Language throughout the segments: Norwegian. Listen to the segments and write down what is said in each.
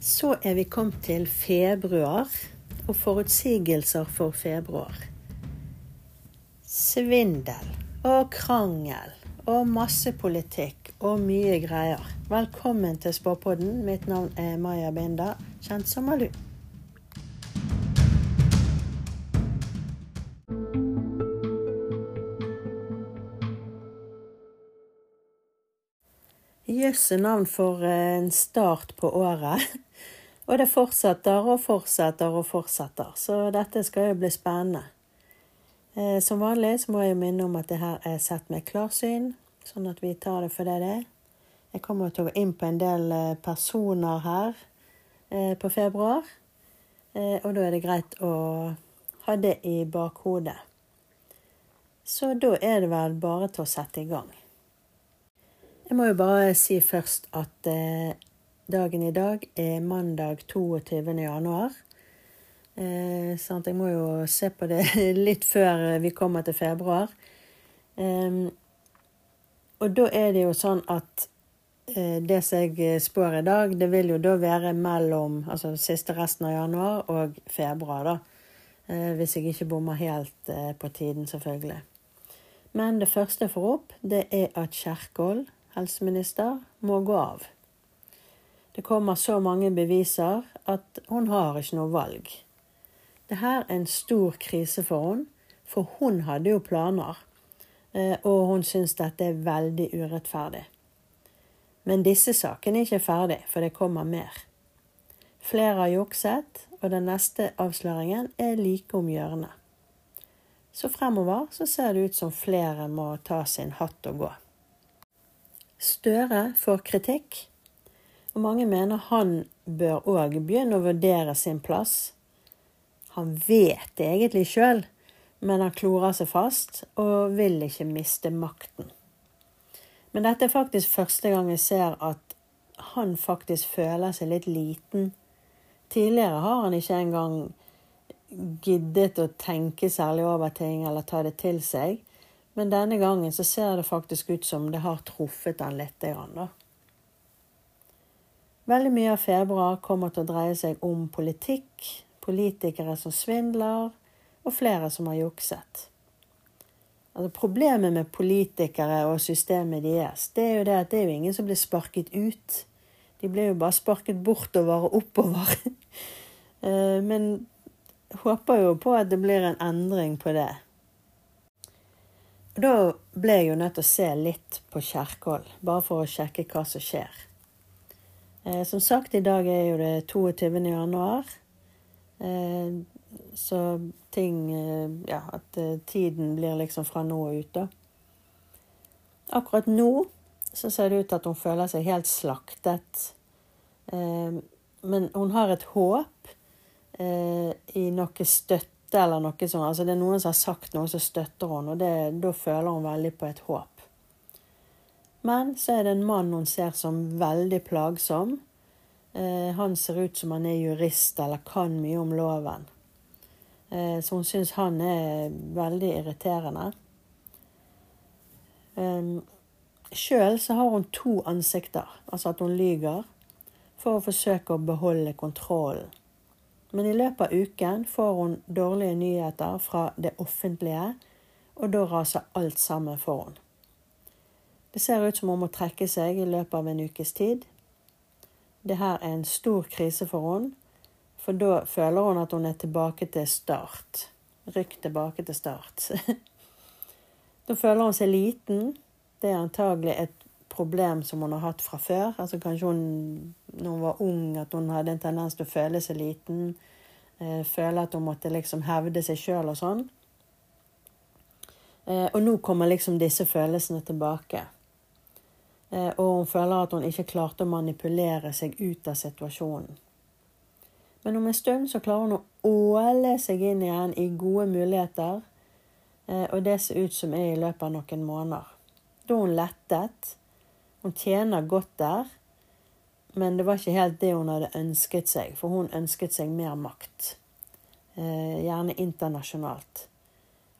Så er vi kommet til februar og forutsigelser for februar. Svindel og krangel og masse politikk og mye greier. Velkommen til Spåpodden. Mitt navn er Maja Binda, kjent som Malu. Jøsse navn for en start på året. Og det fortsetter og fortsetter og fortsetter. Så dette skal jo bli spennende. Eh, som vanlig så må jeg minne om at det her er sett med klarsyn, sånn at vi tar det for det det er. Jeg kommer til å gå inn på en del eh, personer her eh, på februar. Og da er det greit å ha det i bakhodet. Så da er det vel bare til å sette i gang. Jeg må jo bare si først at eh, dagen i dag er mandag 22. januar. Eh, sånn at jeg må jo se på det litt før vi kommer til februar. Og da er det jo sånn at eh, det som jeg spår i dag, det vil jo da være mellom altså siste resten av januar og februar, da. Hvis jeg ikke bommer helt på tiden, selvfølgelig. Men det første jeg får opp, det er at Kjerkol helseminister må gå av. Det kommer så mange beviser at hun har ikke noe valg. Dette er en stor krise for hun, for hun hadde jo planer, eh, og hun syns dette er veldig urettferdig. Men disse sakene er ikke ferdig, for det kommer mer. Flere har jukset, og den neste avsløringen er like om hjørnet. Så fremover så ser det ut som flere må ta sin hatt og gå. Støre får kritikk, og mange mener han bør òg begynne å vurdere sin plass. Han vet det egentlig sjøl, men han klorer seg fast og vil ikke miste makten. Men dette er faktisk første gang jeg ser at han faktisk føler seg litt liten. Tidligere har han ikke engang giddet å tenke særlig over ting eller ta det til seg. Men denne gangen så ser det faktisk ut som det har truffet han litt. Da. Veldig mye av februar kommer til å dreie seg om politikk, politikere som svindler, og flere som har jukset. Altså, problemet med politikere og systemet deres, det er jo det at det er jo ingen som blir sparket ut. De blir jo bare sparket bortover og oppover. Eh, men håper jo på at det blir en endring på det. Og Da ble jeg jo nødt til å se litt på Kjerkol, bare for å sjekke hva som skjer. Eh, som sagt, i dag er jo det 22. januar. Eh, så ting eh, Ja, at eh, tiden blir liksom fra nå og ut, da. Akkurat nå så ser det ut til at hun føler seg helt slaktet. Eh, men hun har et håp eh, i noe støtte støtte eller noe sånt. Altså det er noen som har sagt noe, som støtter henne, og det, da føler hun veldig på et håp. Men så er det en mann hun ser som veldig plagsom. Eh, han ser ut som han er jurist eller kan mye om loven. Eh, så hun syns han er veldig irriterende. Eh, Sjøl så har hun to ansikter, altså at hun lyger, for å forsøke å beholde kontrollen. Men i løpet av uken får hun dårlige nyheter fra det offentlige, og da raser alt sammen for henne. Det ser ut som hun må trekke seg i løpet av en ukes tid. Dette er en stor krise for henne, for da føler hun at hun er tilbake til start. Rykk tilbake til start. da føler hun seg liten. Det er antagelig et problem som hun har hatt fra før. Altså Kanskje hun når hun var ung, at hun hadde en tendens til å føle seg liten. Eh, føle at hun måtte liksom hevde seg sjøl og sånn. Eh, og nå kommer liksom disse følelsene tilbake. Eh, og hun føler at hun ikke klarte å manipulere seg ut av situasjonen. Men om en stund så klarer hun å åle seg inn igjen i gode muligheter. Eh, og det ser ut som er i løpet av noen måneder. Da hun lettet. Hun tjener godt der, men det var ikke helt det hun hadde ønsket seg, for hun ønsket seg mer makt. Eh, gjerne internasjonalt.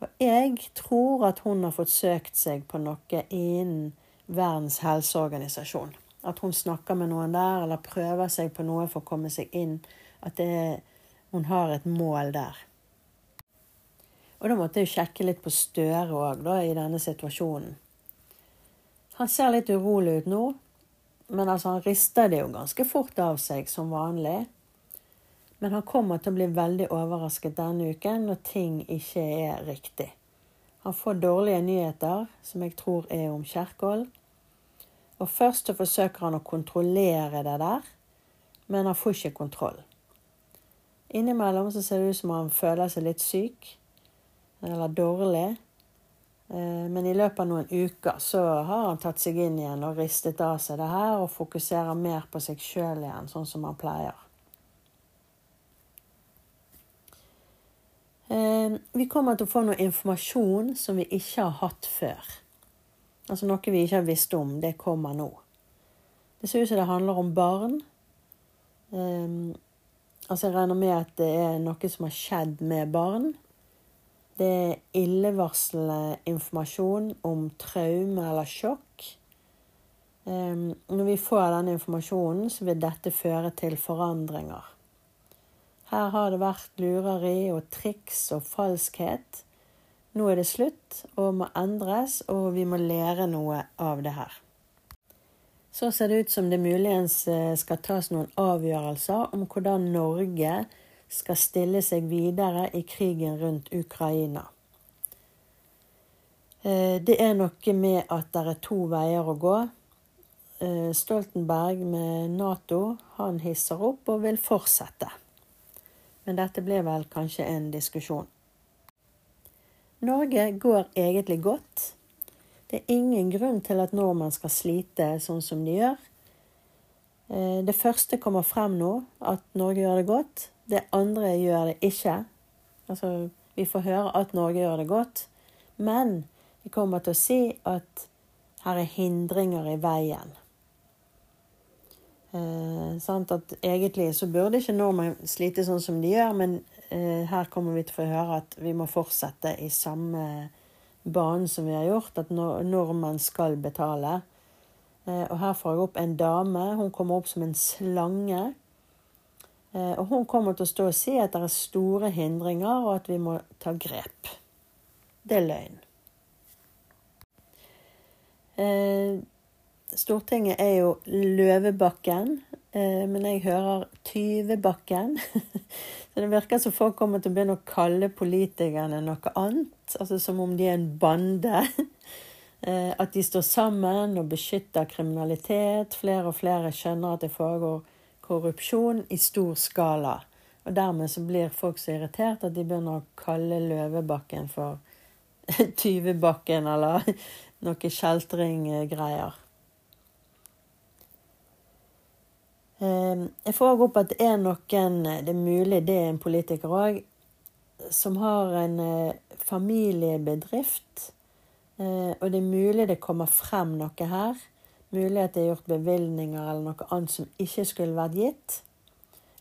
Og jeg tror at hun har fått søkt seg på noe innen Verdens helseorganisasjon. At hun snakker med noen der, eller prøver seg på noe for å komme seg inn. At det, hun har et mål der. Og da måtte jeg sjekke litt på Støre òg, i denne situasjonen. Han ser litt urolig ut nå, men altså, han rister det jo ganske fort av seg, som vanlig. Men han kommer til å bli veldig overrasket denne uken når ting ikke er riktig. Han får dårlige nyheter, som jeg tror er om Kjerkol. Og først så forsøker han å kontrollere det der, men han får ikke kontroll. Innimellom så ser det ut som han føler seg litt syk eller dårlig. Eh, men i løpet av noen uker så har han tatt seg inn igjen og ristet av seg det her og fokuserer mer på seg sjøl igjen, sånn som han pleier. Eh, vi kommer til å få noe informasjon som vi ikke har hatt før. Altså noe vi ikke har visst om. Det kommer nå. Det ser ut som det handler om barn. Um, altså Jeg regner med at det er noe som har skjedd med barn. Det er illevarslende informasjon om traume eller sjokk. Um, når vi får denne informasjonen, så vil dette føre til forandringer. Her har det vært lureri og triks og falskhet. Nå er det slutt og må endres, og vi må lære noe av det her. Så ser det ut som det muligens eh, skal tas noen avgjørelser om hvordan Norge skal stille seg videre i krigen rundt Ukraina. Eh, det er noe med at det er to veier å gå. Eh, Stoltenberg med Nato han hisser opp og vil fortsette. Men dette blir vel kanskje en diskusjon. Norge går egentlig godt. Det er ingen grunn til at nordmenn skal slite sånn som de gjør. Eh, det første kommer frem nå, at Norge gjør det godt. Det andre gjør det ikke. Altså, vi får høre at Norge gjør det godt, men vi kommer til å si at her er hindringer i veien. Eh, at egentlig så burde ikke nordmenn slite sånn som de gjør, men eh, her kommer vi til å få høre at vi må fortsette i samme banen som vi har gjort, at nordmenn skal betale. Eh, og her får jeg opp en dame. Hun kommer opp som en slange. Eh, og hun kommer til å stå og si at det er store hindringer, og at vi må ta grep. Det er løgn. Eh, Stortinget er jo Løvebakken, eh, men jeg hører Tyvebakken. Så det virker som folk kommer til å begynne å kalle politikerne noe annet. Altså som om de er en bande. At de står sammen og beskytter kriminalitet. Flere og flere skjønner at det foregår korrupsjon i stor skala. Og dermed så blir folk så irritert at de begynner å kalle Løvebakken for Tyvebakken eller noe kjeltringgreier. Ehm, jeg får opp at det er noen, det er mulig det er en politiker òg, som har en eh, familiebedrift. Eh, og det er mulig det kommer frem noe her Mulig at det er gjort bevilgninger eller noe annet som ikke skulle vært gitt.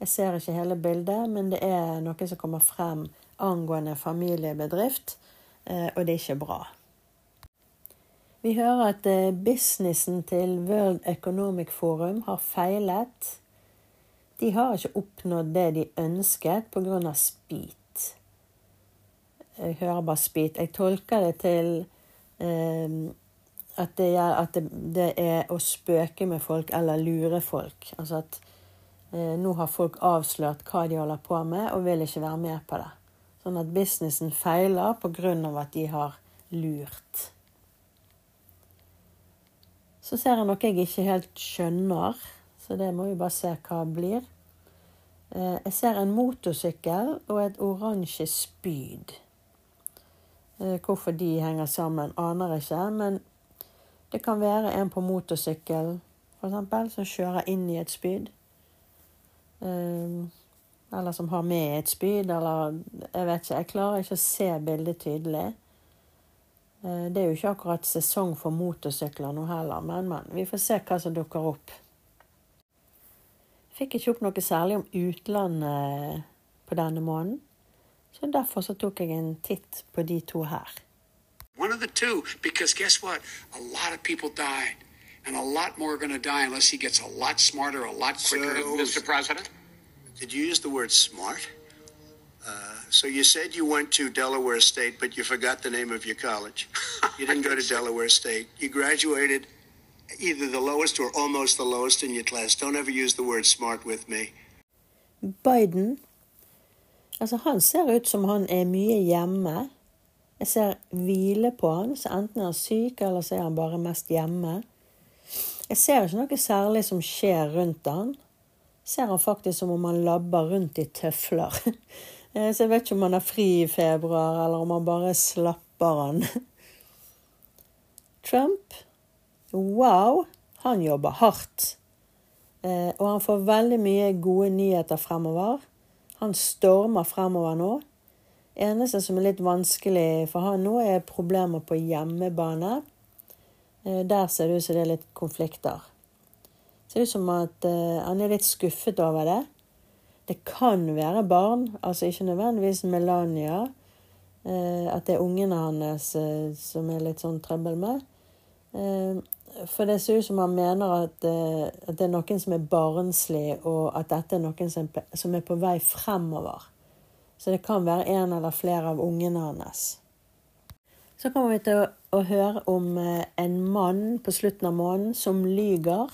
Jeg ser ikke hele bildet, men det er noe som kommer frem angående familiebedrift, eh, og det er ikke bra. Vi hører at eh, businessen til World Economic Forum har feilet. De har ikke oppnådd det de ønsket pga. speed. Jeg hører bare speed. Jeg tolker det til eh, at, det, at det, det, er å spøke med folk eller lure folk. Altså at eh, nå har folk avslørt hva de holder på med, og vil ikke være med på det. Sånn at businessen feiler pga. at de har lurt. Så ser jeg noe jeg ikke helt skjønner, så det må vi bare se hva det blir. Eh, jeg ser en motorsykkel og et oransje spyd. Eh, hvorfor de henger sammen, aner jeg ikke. men det kan være en på motorsykkel, f.eks., som kjører inn i et spyd. Um, eller som har med et spyd, eller Jeg vet ikke. Jeg klarer ikke å se bildet tydelig. Uh, det er jo ikke akkurat sesong for motorsykler nå heller, men, men. Vi får se hva som dukker opp. Jeg fikk ikke opp noe særlig om utlandet på denne måneden, så derfor så tok jeg en titt på de to her. One of the two, because guess what? A lot of people died. and a lot more are going to die unless he gets a lot smarter, a lot quicker. So- Mr. President? Did you use the word smart? Uh, so you said you went to Delaware State, but you forgot the name of your college. You didn't go to Delaware State. You graduated either the lowest or almost the lowest in your class. Don't ever use the word smart with me. Biden Altså, han ser ut som han er mye hjemme. Jeg ser hvile på han, så enten er han syk, eller så er han bare mest hjemme. Jeg ser ikke noe særlig som skjer rundt han. Ser han faktisk som om han labber rundt i tøfler. Eh, Så jeg vet ikke om han har fri i februar, eller om han bare slapper han. Trump, wow, han jobber hardt. Eh, Og han får veldig mye gode nyheter fremover. Han stormer fremover nå. Eneste som er litt vanskelig for han nå, er problemer på hjemmebane. Eh, Der ser det ut som det er litt konflikter. Ser ut som at eh, han er litt skuffet over det. Det kan være barn, altså ikke nødvendigvis Melania. eh, At det er ungene hans som er litt sånn trøbbel med. For det ser ut som han mener at, det er noen som er barnslig, og at dette er noen som er på vei fremover. Så det kan være en eller flere av ungene hans. Så kommer vi til å, å høre om eh, en mann på slutten av måneden som lyger.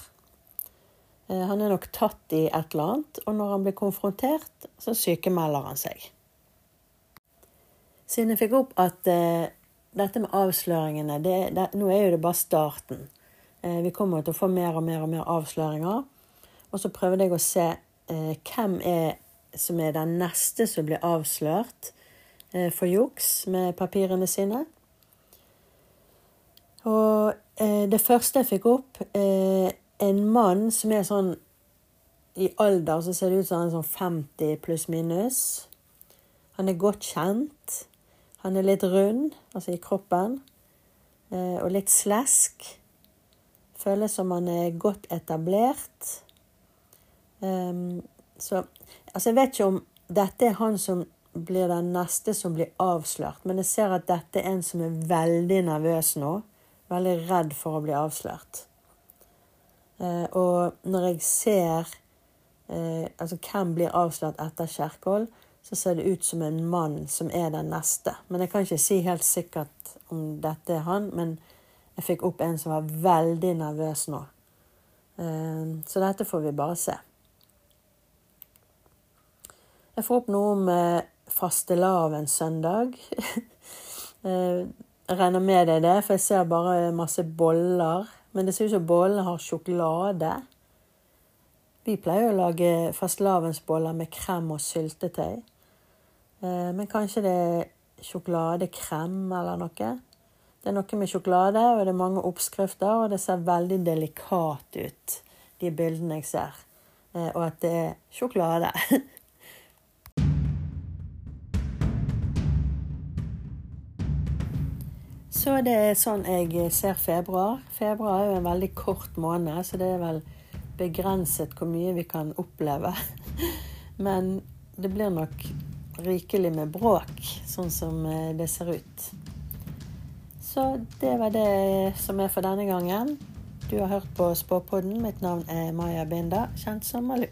Eh, Han er nok tatt i et eller annet, og når han blir konfrontert, så sykemelder han seg. Siden jeg fikk opp at eh, dette med avsløringene det, det, Nå er jo det bare starten. Eh, vi kommer til å få mer og mer og mer avsløringer. Og så prøvde jeg å se eh, hvem er som er den neste som blir avslørt eh, for juks med papirene sine. Og eh, det første jeg fikk opp, eh, en mann som er sånn I alder så ser det ut som han er sånn 50 pluss minus. Han er godt kjent. Han er litt rund, altså i kroppen, og litt slesk. Føles som han er godt etablert. Ehm, så altså jeg vet ikke om dette er han som blir den neste som blir avslørt, men jeg ser at dette er en som er veldig nervøs nå. Veldig redd for å bli avslørt. Eh, og når jeg ser eh, altså hvem blir avslørt etter Kjerkol, så ser det ut som en mann som er den neste. Men jeg kan ikke si helt sikkert om dette er han, men jeg fikk opp en som var veldig nervøs nå. Eh, så dette får vi bare se. Jeg får opp noe med fastelavn søndag. Eh, Jeg regner med er det, for jeg ser bare masse boller. Men det ser ut som bollene har sjokolade. Vi pleier å lage fastelavnsboller med krem og syltetøy. Eh, Men kanskje det er sjokoladekrem eller noe. Det er noe med sjokolade, og det er mange oppskrifter, og det ser veldig delikat ut, de bildene jeg ser. Eh, Og at det er sjokolade. Så det er sånn jeg ser februar. Februar er jo en veldig kort måned, så det er vel begrenset hvor mye vi kan oppleve. Men det blir nok rikelig med bråk, sånn som eh, det ser ut. Så det var det som er for denne gangen. Du har hørt på Spåpodden. Mitt navn er Maja Binda, kjent som Malu.